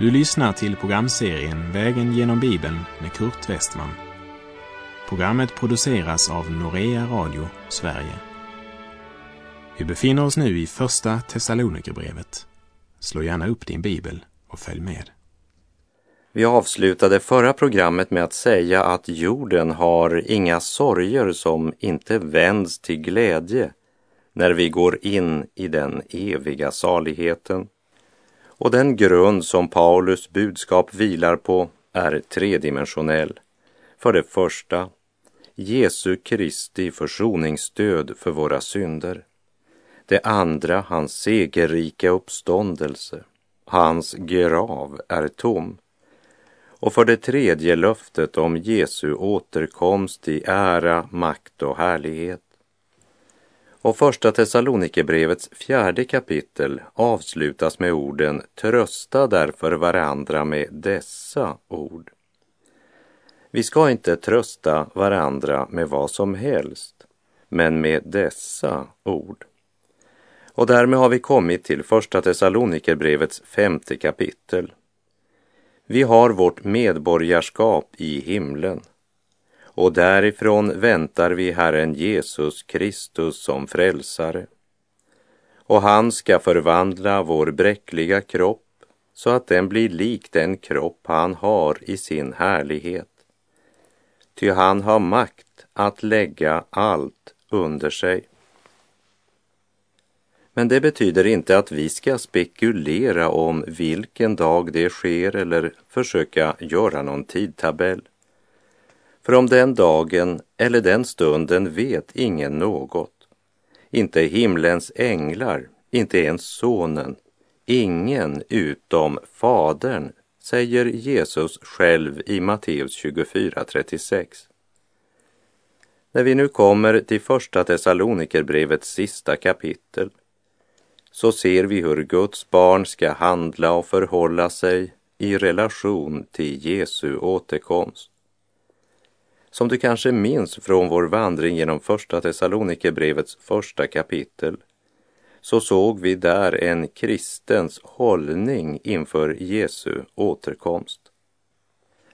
Du lyssnar till programserien Vägen genom Bibeln med Kurt Westman. Programmet produceras av Norea Radio Sverige. Vi befinner oss nu i Första Thessalonikerbrevet. Slå gärna upp din bibel och följ med. Vi avslutade förra programmet med att säga att jorden har inga sorger som inte vänds till glädje när vi går in i den eviga saligheten. Och den grund som Paulus budskap vilar på är tredimensionell. För det första, Jesu Kristi försoningsstöd för våra synder. Det andra, hans segerrika uppståndelse. Hans grav är tom. Och för det tredje löftet om Jesu återkomst i ära, makt och härlighet. Och första Thessalonikerbrevets fjärde kapitel avslutas med orden Trösta därför varandra med dessa ord. Vi ska inte trösta varandra med vad som helst, men med dessa ord. Och därmed har vi kommit till första Thessalonikerbrevets femte kapitel. Vi har vårt medborgarskap i himlen och därifrån väntar vi Herren Jesus Kristus som frälsare. Och han ska förvandla vår bräckliga kropp så att den blir lik den kropp han har i sin härlighet. Ty han har makt att lägga allt under sig. Men det betyder inte att vi ska spekulera om vilken dag det sker eller försöka göra någon tidtabell. För om den dagen eller den stunden vet ingen något. Inte himlens änglar, inte ens sonen, ingen utom Fadern, säger Jesus själv i Matteus 24.36. När vi nu kommer till första Thessalonikerbrevets sista kapitel så ser vi hur Guds barn ska handla och förhålla sig i relation till Jesu återkomst. Som du kanske minns från vår vandring genom första Thessalonikerbrevets första kapitel så såg vi där en kristens hållning inför Jesu återkomst.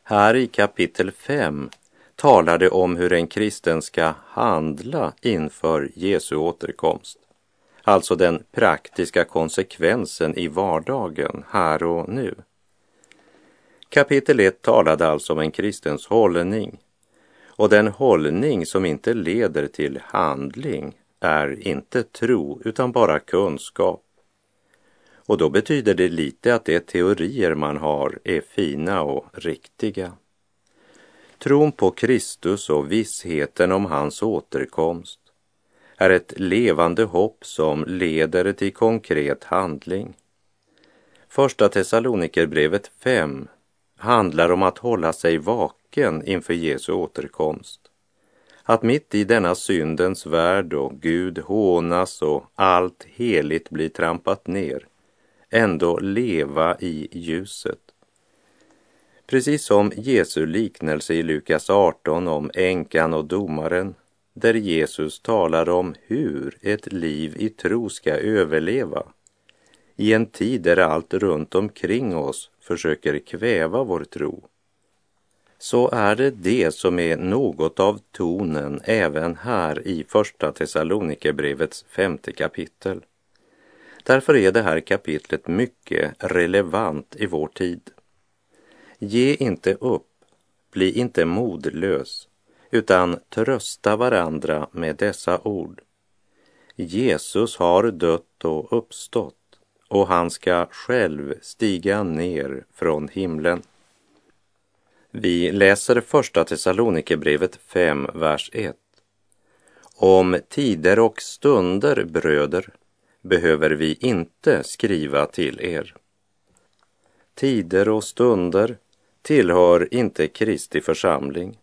Här i kapitel 5 talar det om hur en kristen ska handla inför Jesu återkomst. Alltså den praktiska konsekvensen i vardagen, här och nu. Kapitel 1 talade alltså om en kristens hållning och den hållning som inte leder till handling är inte tro utan bara kunskap. Och då betyder det lite att de teorier man har är fina och riktiga. Tron på Kristus och vissheten om hans återkomst är ett levande hopp som leder till konkret handling. Första Thessalonikerbrevet 5 handlar om att hålla sig vaken inför Jesu återkomst. Att mitt i denna syndens värld och Gud hånas och allt heligt blir trampat ner, ändå leva i ljuset. Precis som Jesu liknelse i Lukas 18 om änkan och domaren, där Jesus talar om hur ett liv i tro ska överleva i en tid där allt runt omkring oss försöker kväva vår tro, så är det det som är något av tonen även här i Första Thessalonikerbrevets femte kapitel. Därför är det här kapitlet mycket relevant i vår tid. Ge inte upp, bli inte modlös, utan trösta varandra med dessa ord. Jesus har dött och uppstått och han ska själv stiga ner från himlen. Vi läser första Thessalonikerbrevet 5, vers 1. Om tider och stunder, bröder, behöver vi inte skriva till er. Tider och stunder tillhör inte Kristi församling.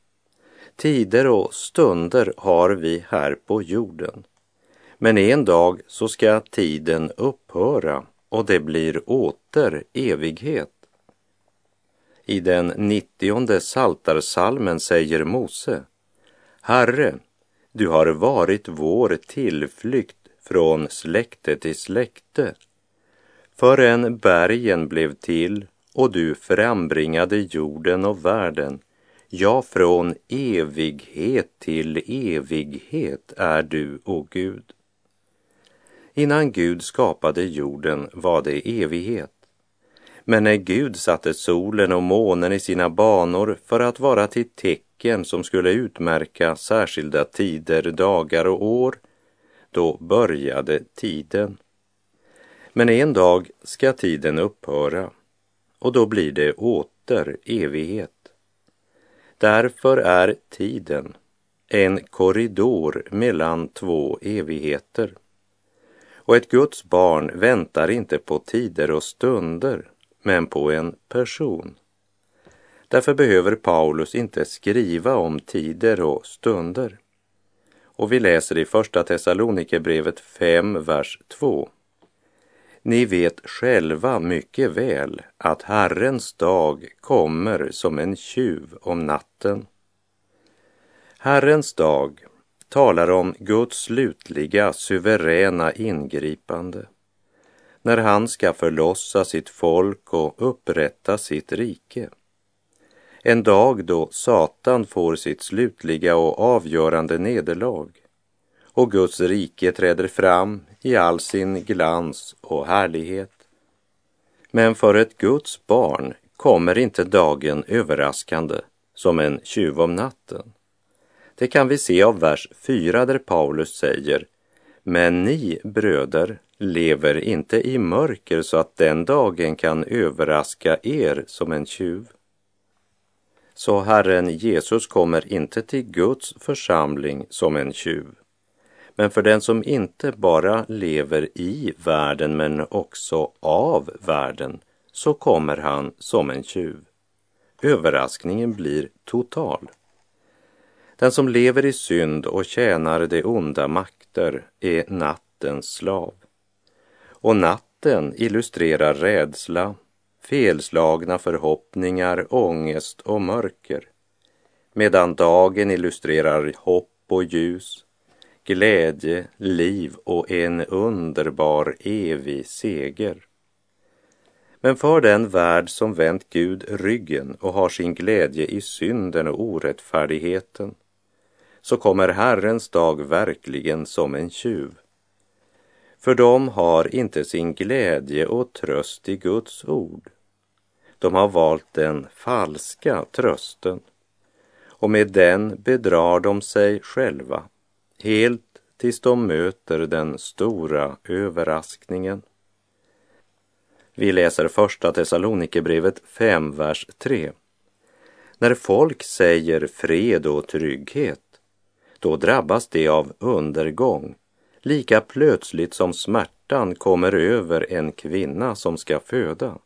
Tider och stunder har vi här på jorden. Men en dag så ska tiden upphöra och det blir åter evighet. I den nittionde saltarsalmen säger Mose Herre, du har varit vår tillflykt från släkte till släkte förrän bergen blev till och du frambringade jorden och världen. Ja, från evighet till evighet är du, o Gud. Innan Gud skapade jorden var det evighet. Men när Gud satte solen och månen i sina banor för att vara till tecken som skulle utmärka särskilda tider, dagar och år, då började tiden. Men en dag ska tiden upphöra och då blir det åter evighet. Därför är tiden en korridor mellan två evigheter. Och ett Guds barn väntar inte på tider och stunder, men på en person. Därför behöver Paulus inte skriva om tider och stunder. Och vi läser i Första Thessalonikerbrevet 5, vers 2. Ni vet själva mycket väl att Herrens dag kommer som en tjuv om natten. Herrens dag talar om Guds slutliga suveräna ingripande när han ska förlossa sitt folk och upprätta sitt rike. En dag då Satan får sitt slutliga och avgörande nederlag och Guds rike träder fram i all sin glans och härlighet. Men för ett Guds barn kommer inte dagen överraskande som en tjuv om natten. Det kan vi se av vers 4 där Paulus säger Men ni bröder lever inte i mörker så att den dagen kan överraska er som en tjuv. Så Herren Jesus kommer inte till Guds församling som en tjuv. Men för den som inte bara lever i världen men också av världen så kommer han som en tjuv. Överraskningen blir total. Den som lever i synd och tjänar de onda makter är nattens slav. Och natten illustrerar rädsla, felslagna förhoppningar, ångest och mörker. Medan dagen illustrerar hopp och ljus, glädje, liv och en underbar evig seger. Men för den värld som vänt Gud ryggen och har sin glädje i synden och orättfärdigheten så kommer Herrens dag verkligen som en tjuv. För de har inte sin glädje och tröst i Guds ord. De har valt den falska trösten och med den bedrar de sig själva helt tills de möter den stora överraskningen. Vi läser första Thessalonikerbrevet 5, vers 3. När folk säger fred och trygghet, då drabbas de av undergång, lika plötsligt som smärtan kommer över en kvinna som ska föda,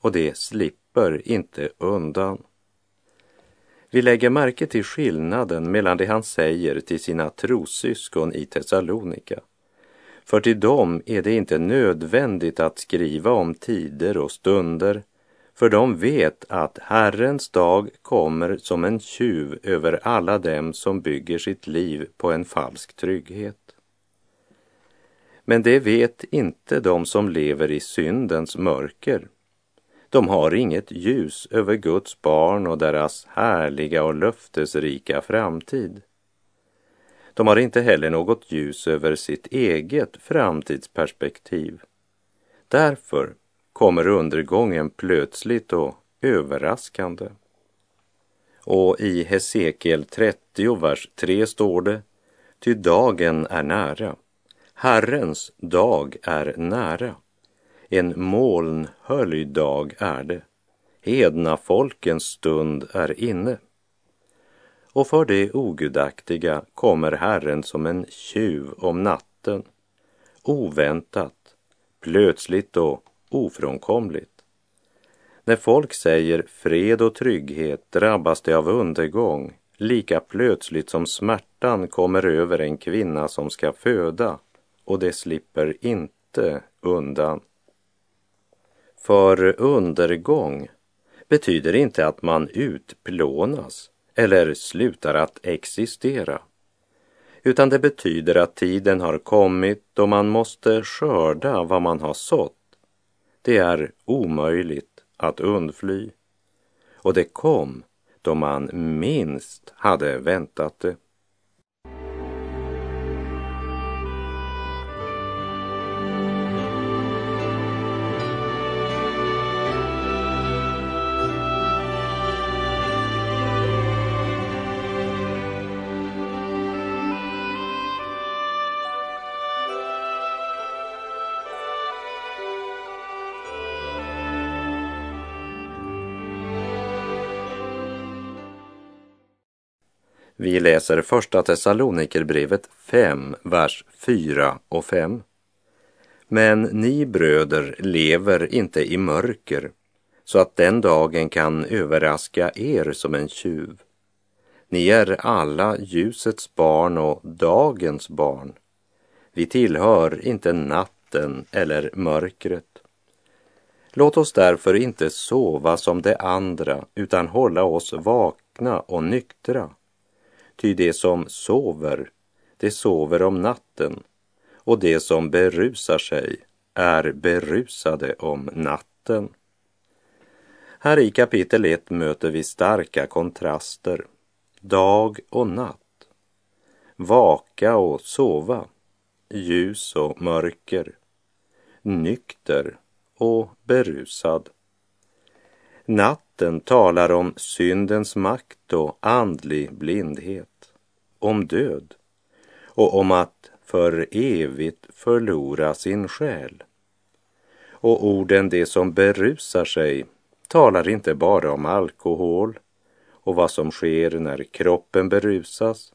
och det slipper inte undan. Vi lägger märke till skillnaden mellan det han säger till sina trossyskon i Thessalonika. För till dem är det inte nödvändigt att skriva om tider och stunder, för de vet att Herrens dag kommer som en tjuv över alla dem som bygger sitt liv på en falsk trygghet. Men det vet inte de som lever i syndens mörker de har inget ljus över Guds barn och deras härliga och löftesrika framtid. De har inte heller något ljus över sitt eget framtidsperspektiv. Därför kommer undergången plötsligt och överraskande. Och i Hesekiel 30, vers 3 står det, ty dagen är nära, Herrens dag är nära. En molnhöljd dag är det. Hedna folkens stund är inne. Och för det ogudaktiga kommer Herren som en tjuv om natten, oväntat, plötsligt och ofrånkomligt. När folk säger fred och trygghet drabbas de av undergång lika plötsligt som smärtan kommer över en kvinna som ska föda och det slipper inte undan. För undergång betyder inte att man utplånas eller slutar att existera, utan det betyder att tiden har kommit då man måste skörda vad man har sått. Det är omöjligt att undfly. Och det kom då man minst hade väntat det. Vi läser första Thessalonikerbrevet 5, vers 4 och 5. Men ni bröder lever inte i mörker så att den dagen kan överraska er som en tjuv. Ni är alla ljusets barn och dagens barn. Vi tillhör inte natten eller mörkret. Låt oss därför inte sova som de andra utan hålla oss vakna och nyktra. Ty det som sover, det sover om natten och det som berusar sig är berusade om natten. Här i kapitel 1 möter vi starka kontraster, dag och natt, vaka och sova, ljus och mörker, nykter och berusad. Natten talar om syndens makt och andlig blindhet, om död och om att för evigt förlora sin själ. Och orden det som berusar sig talar inte bara om alkohol och vad som sker när kroppen berusas,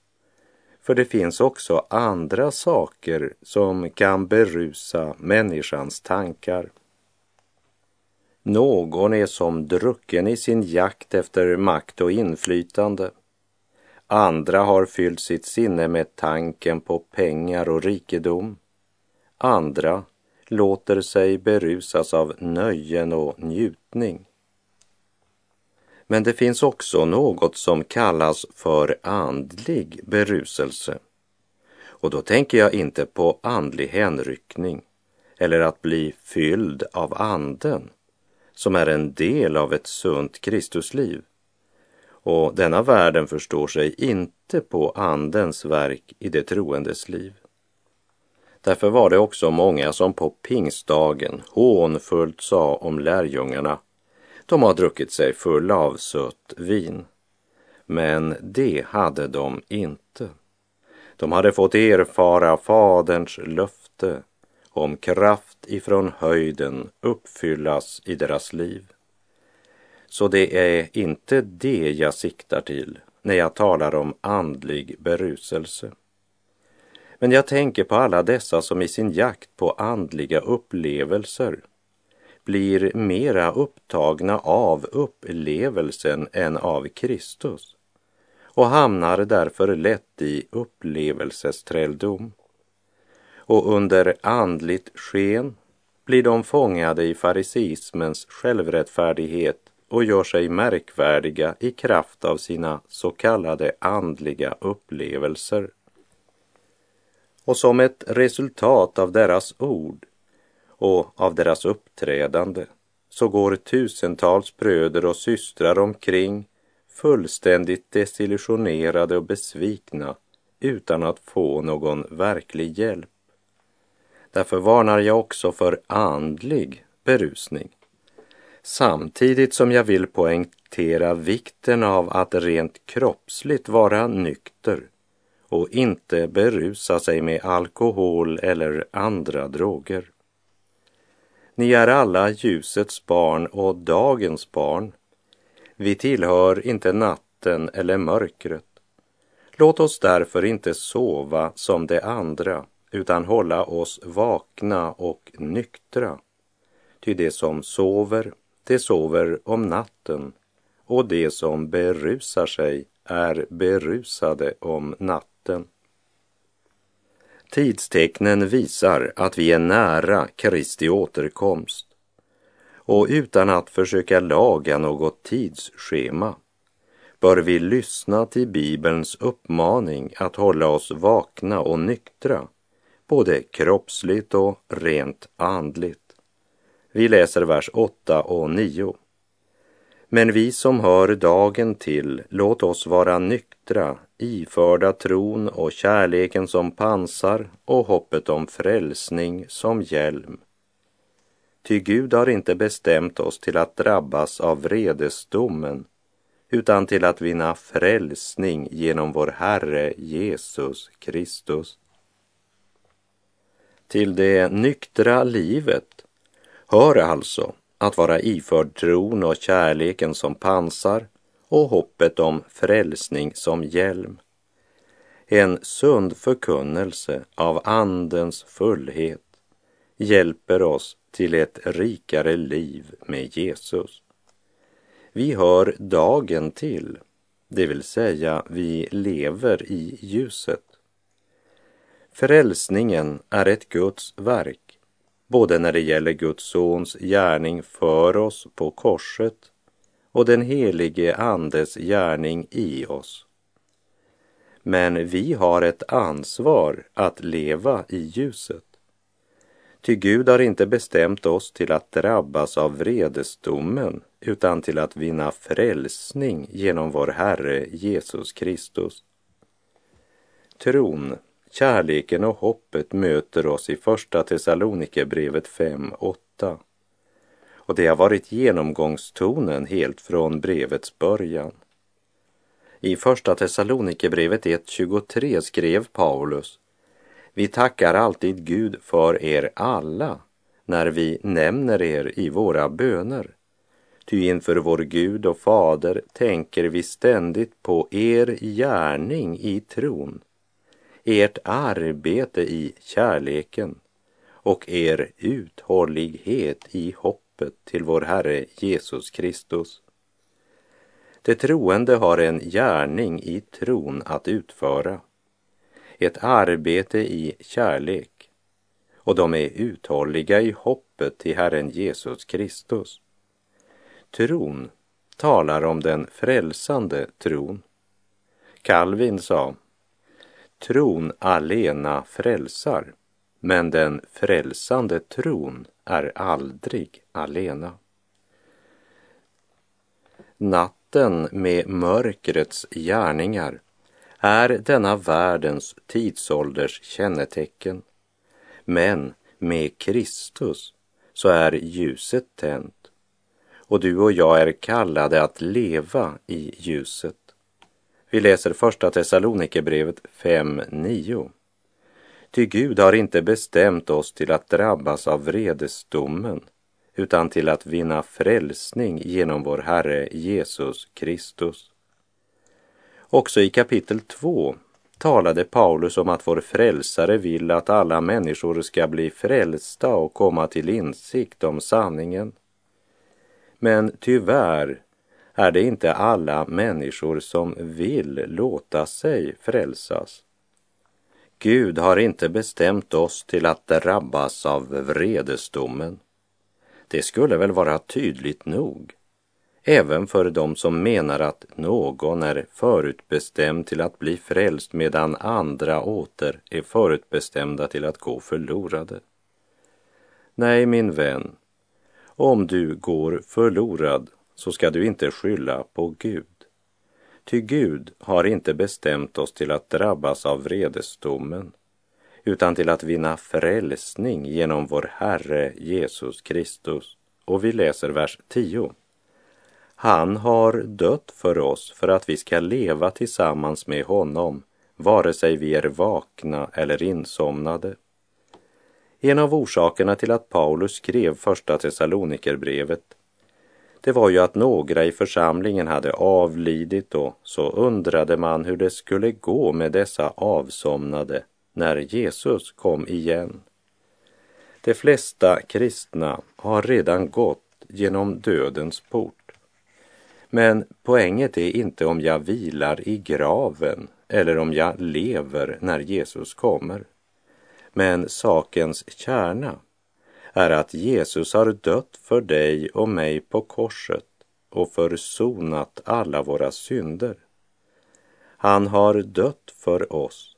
för det finns också andra saker som kan berusa människans tankar. Någon är som drucken i sin jakt efter makt och inflytande. Andra har fyllt sitt sinne med tanken på pengar och rikedom. Andra låter sig berusas av nöjen och njutning. Men det finns också något som kallas för andlig beruselse. Och då tänker jag inte på andlig hänryckning eller att bli fylld av anden som är en del av ett sunt Kristusliv. Och denna världen förstår sig inte på Andens verk i det troendes liv. Därför var det också många som på pingstdagen hånfullt sa om lärjungarna, de har druckit sig fulla av sött vin. Men det hade de inte. De hade fått erfara Faderns löfte om kraft ifrån höjden uppfyllas i deras liv. Så det är inte det jag siktar till när jag talar om andlig beruselse. Men jag tänker på alla dessa som i sin jakt på andliga upplevelser blir mera upptagna av upplevelsen än av Kristus och hamnar därför lätt i upplevelsesträldom och under andligt sken blir de fångade i fariseismens självrättfärdighet och gör sig märkvärdiga i kraft av sina så kallade andliga upplevelser. Och som ett resultat av deras ord och av deras uppträdande så går tusentals bröder och systrar omkring fullständigt desillusionerade och besvikna utan att få någon verklig hjälp. Därför varnar jag också för andlig berusning. Samtidigt som jag vill poängtera vikten av att rent kroppsligt vara nykter och inte berusa sig med alkohol eller andra droger. Ni är alla ljusets barn och dagens barn. Vi tillhör inte natten eller mörkret. Låt oss därför inte sova som de andra utan hålla oss vakna och nyktra. Ty det som sover, det sover om natten och det som berusar sig är berusade om natten. Tidstecknen visar att vi är nära Kristi återkomst och utan att försöka laga något tidsschema bör vi lyssna till Bibelns uppmaning att hålla oss vakna och nyktra både kroppsligt och rent andligt. Vi läser vers 8 och 9. Men vi som hör dagen till, låt oss vara nyktra, iförda tron och kärleken som pansar och hoppet om frälsning som hjälm. Ty Gud har inte bestämt oss till att drabbas av vredesdomen, utan till att vinna frälsning genom vår Herre Jesus Kristus. Till det nyktra livet hör alltså att vara iförd tron och kärleken som pansar och hoppet om frälsning som hjälm. En sund förkunnelse av Andens fullhet hjälper oss till ett rikare liv med Jesus. Vi hör dagen till, det vill säga vi lever i ljuset. Frälsningen är ett Guds verk, både när det gäller Guds sons gärning för oss på korset och den helige Andes gärning i oss. Men vi har ett ansvar att leva i ljuset. Ty Gud har inte bestämt oss till att drabbas av vredesdomen utan till att vinna frälsning genom vår Herre Jesus Kristus. Tron, kärleken och hoppet möter oss i Första Thessalonikerbrevet 5.8. Och det har varit genomgångstonen helt från brevets början. I Första Thessalonikerbrevet 1.23 skrev Paulus vi tackar alltid Gud för er alla när vi nämner er i våra böner. Ty inför vår Gud och Fader tänker vi ständigt på er gärning i tron, ert arbete i kärleken och er uthållighet i hoppet till vår Herre Jesus Kristus. Det troende har en gärning i tron att utföra ett arbete i kärlek och de är uthålliga i hoppet till Herren Jesus Kristus. Tron talar om den frälsande tron. Calvin sa, tron alena frälsar, men den frälsande tron är aldrig alena. Natten med mörkrets gärningar är denna världens tidsålders kännetecken. Men med Kristus så är ljuset tänt och du och jag är kallade att leva i ljuset. Vi läser första Thessalonikerbrevet 5.9. Ty Gud har inte bestämt oss till att drabbas av vredesdomen utan till att vinna frälsning genom vår Herre Jesus Kristus. Också i kapitel 2 talade Paulus om att vår frälsare vill att alla människor ska bli frälsta och komma till insikt om sanningen. Men tyvärr är det inte alla människor som vill låta sig frälsas. Gud har inte bestämt oss till att drabbas av vredesdomen. Det skulle väl vara tydligt nog även för dem som menar att någon är förutbestämd till att bli frälst medan andra åter är förutbestämda till att gå förlorade. Nej, min vän, om du går förlorad så ska du inte skylla på Gud. Ty Gud har inte bestämt oss till att drabbas av vredesdomen utan till att vinna frälsning genom vår Herre Jesus Kristus. Och vi läser vers 10. Han har dött för oss för att vi ska leva tillsammans med honom, vare sig vi är vakna eller insomnade. En av orsakerna till att Paulus skrev första Thessalonikerbrevet det var ju att några i församlingen hade avlidit och så undrade man hur det skulle gå med dessa avsomnade när Jesus kom igen. De flesta kristna har redan gått genom dödens port. Men poänget är inte om jag vilar i graven eller om jag lever när Jesus kommer. Men sakens kärna är att Jesus har dött för dig och mig på korset och försonat alla våra synder. Han har dött för oss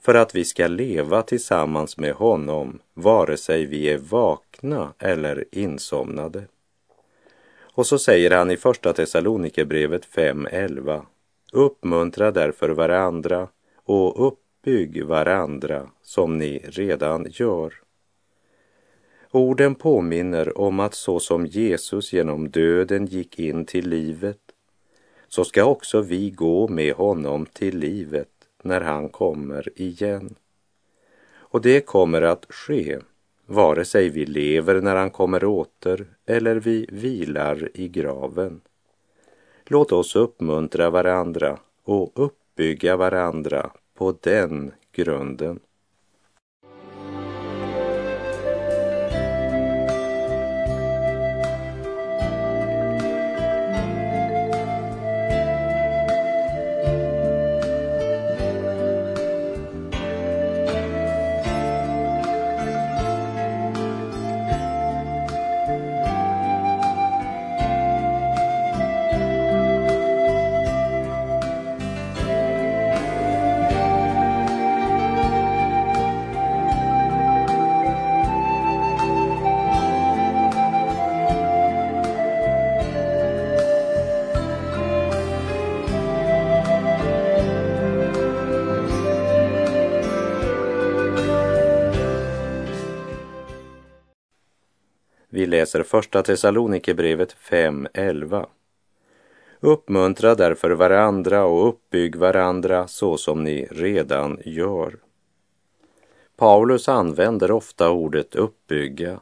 för att vi ska leva tillsammans med honom vare sig vi är vakna eller insomnade. Och så säger han i Första Thessalonikerbrevet 5.11 Uppmuntra därför varandra och uppbygg varandra som ni redan gör. Orden påminner om att så som Jesus genom döden gick in till livet, så ska också vi gå med honom till livet när han kommer igen. Och det kommer att ske vare sig vi lever när han kommer åter eller vi vilar i graven. Låt oss uppmuntra varandra och uppbygga varandra på den grunden. Vi läser första Thessalonikerbrevet 5.11. Uppmuntra därför varandra och uppbygg varandra så som ni redan gör. Paulus använder ofta ordet uppbygga,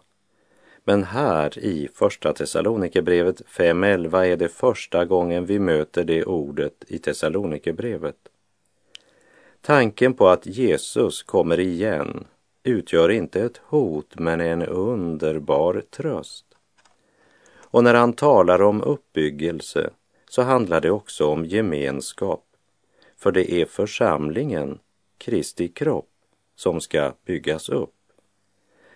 men här i Första Thessalonikerbrevet 5.11 är det första gången vi möter det ordet i Thessalonikerbrevet. Tanken på att Jesus kommer igen utgör inte ett hot men en underbar tröst. Och när han talar om uppbyggelse så handlar det också om gemenskap, för det är församlingen, Kristi kropp, som ska byggas upp.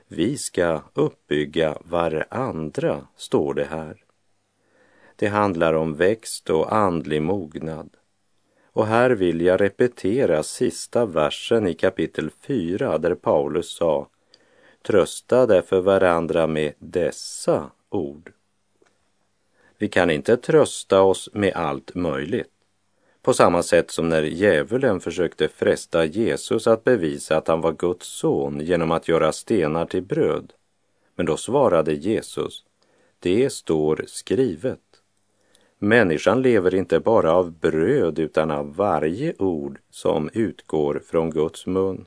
Vi ska uppbygga varandra, står det här. Det handlar om växt och andlig mognad. Och här vill jag repetera sista versen i kapitel 4 där Paulus sa Trösta därför varandra med dessa ord. Vi kan inte trösta oss med allt möjligt. På samma sätt som när djävulen försökte fresta Jesus att bevisa att han var Guds son genom att göra stenar till bröd. Men då svarade Jesus, det står skrivet. Människan lever inte bara av bröd utan av varje ord som utgår från Guds mun.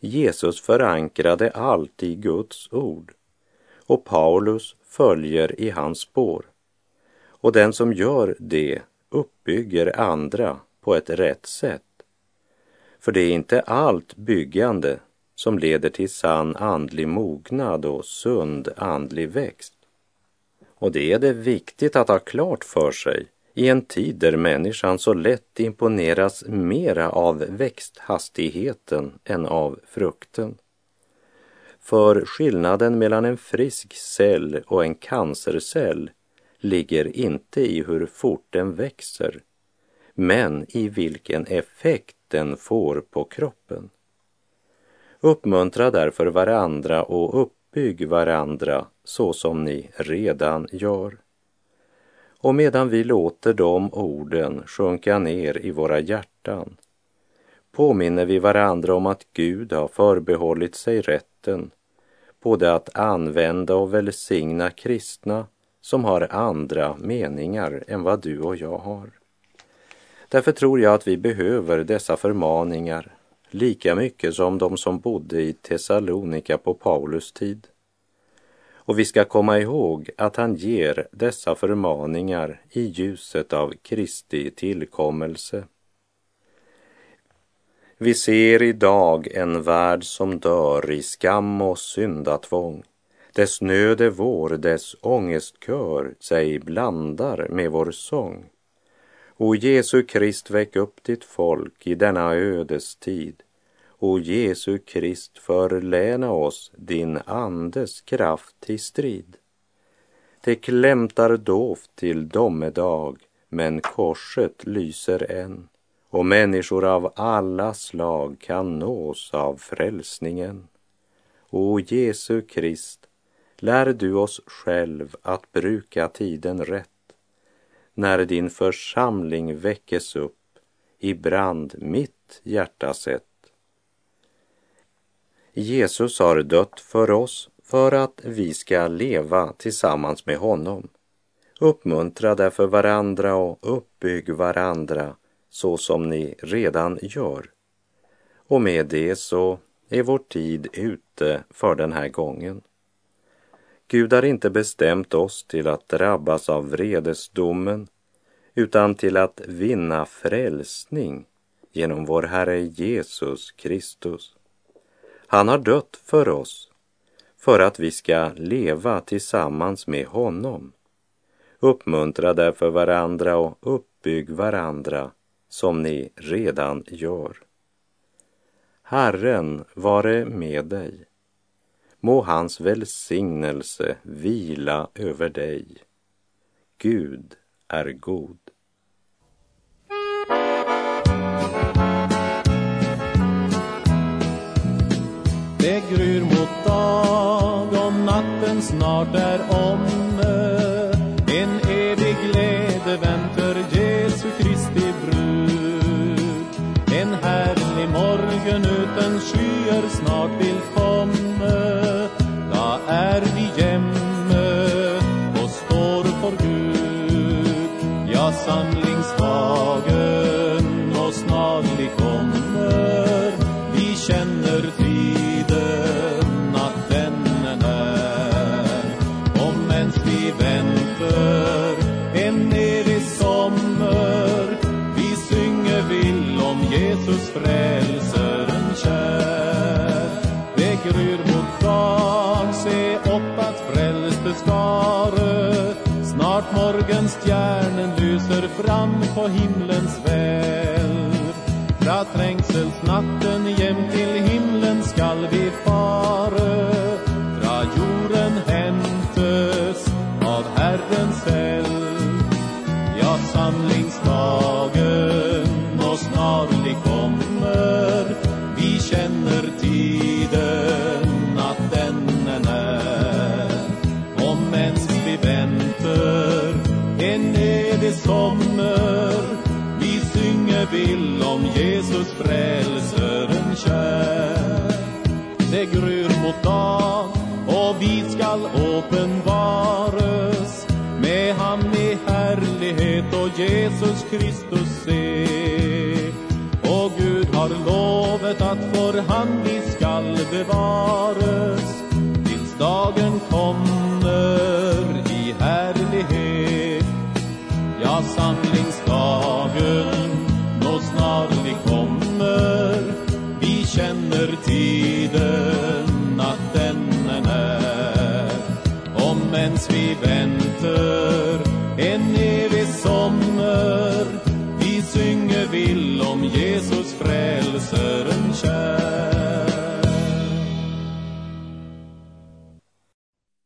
Jesus förankrade allt i Guds ord och Paulus följer i hans spår. Och den som gör det uppbygger andra på ett rätt sätt. För det är inte allt byggande som leder till sann andlig mognad och sund andlig växt. Och det är det viktigt att ha klart för sig i en tid där människan så lätt imponeras mera av växthastigheten än av frukten. För skillnaden mellan en frisk cell och en cancercell ligger inte i hur fort den växer, men i vilken effekt den får på kroppen. Uppmuntra därför varandra och uppbygg varandra så som ni redan gör. Och medan vi låter de orden sjunka ner i våra hjärtan påminner vi varandra om att Gud har förbehållit sig rätten både att använda och välsigna kristna som har andra meningar än vad du och jag har. Därför tror jag att vi behöver dessa förmaningar lika mycket som de som bodde i Thessalonika på Paulus tid. Och vi ska komma ihåg att han ger dessa förmaningar i ljuset av Kristi tillkommelse. Vi ser idag en värld som dör i skam och syndatvång. Dess nöd är vår, dess ångestkör sig blandar med vår sång. O Jesu Krist, väck upp ditt folk i denna ödestid. O Jesu Krist, förläna oss din andes kraft till strid. Det klämtar dovt till domedag, men korset lyser än och människor av alla slag kan nås av frälsningen. O Jesu Krist, lär du oss själv att bruka tiden rätt när din församling väckes upp i brand mitt hjärta sett. Jesus har dött för oss för att vi ska leva tillsammans med honom. Uppmuntra därför varandra och uppbygg varandra så som ni redan gör. Och med det så är vår tid ute för den här gången. Gud har inte bestämt oss till att drabbas av vredesdomen utan till att vinna frälsning genom vår Herre Jesus Kristus. Han har dött för oss för att vi ska leva tillsammans med honom. Uppmuntra därför varandra och uppbygg varandra som ni redan gör. Herren vare med dig. Må hans välsignelse vila över dig. Gud är god. Det gryr mot dag och natten snart är om åter fram på himlens väl. Fra trängselsnatten igen vill om Jesus frälsaren kär. Det gryr mot dag och vi skall uppenbaras med han i härlighet och Jesus Kristus se. Och Gud har lovet att för han vi skall bevaras tills dagen kommer i härlighet. tiden natten är när. Om ens vi väntar en evig sommar. Vi synger vill om Jesus frälsaren kär.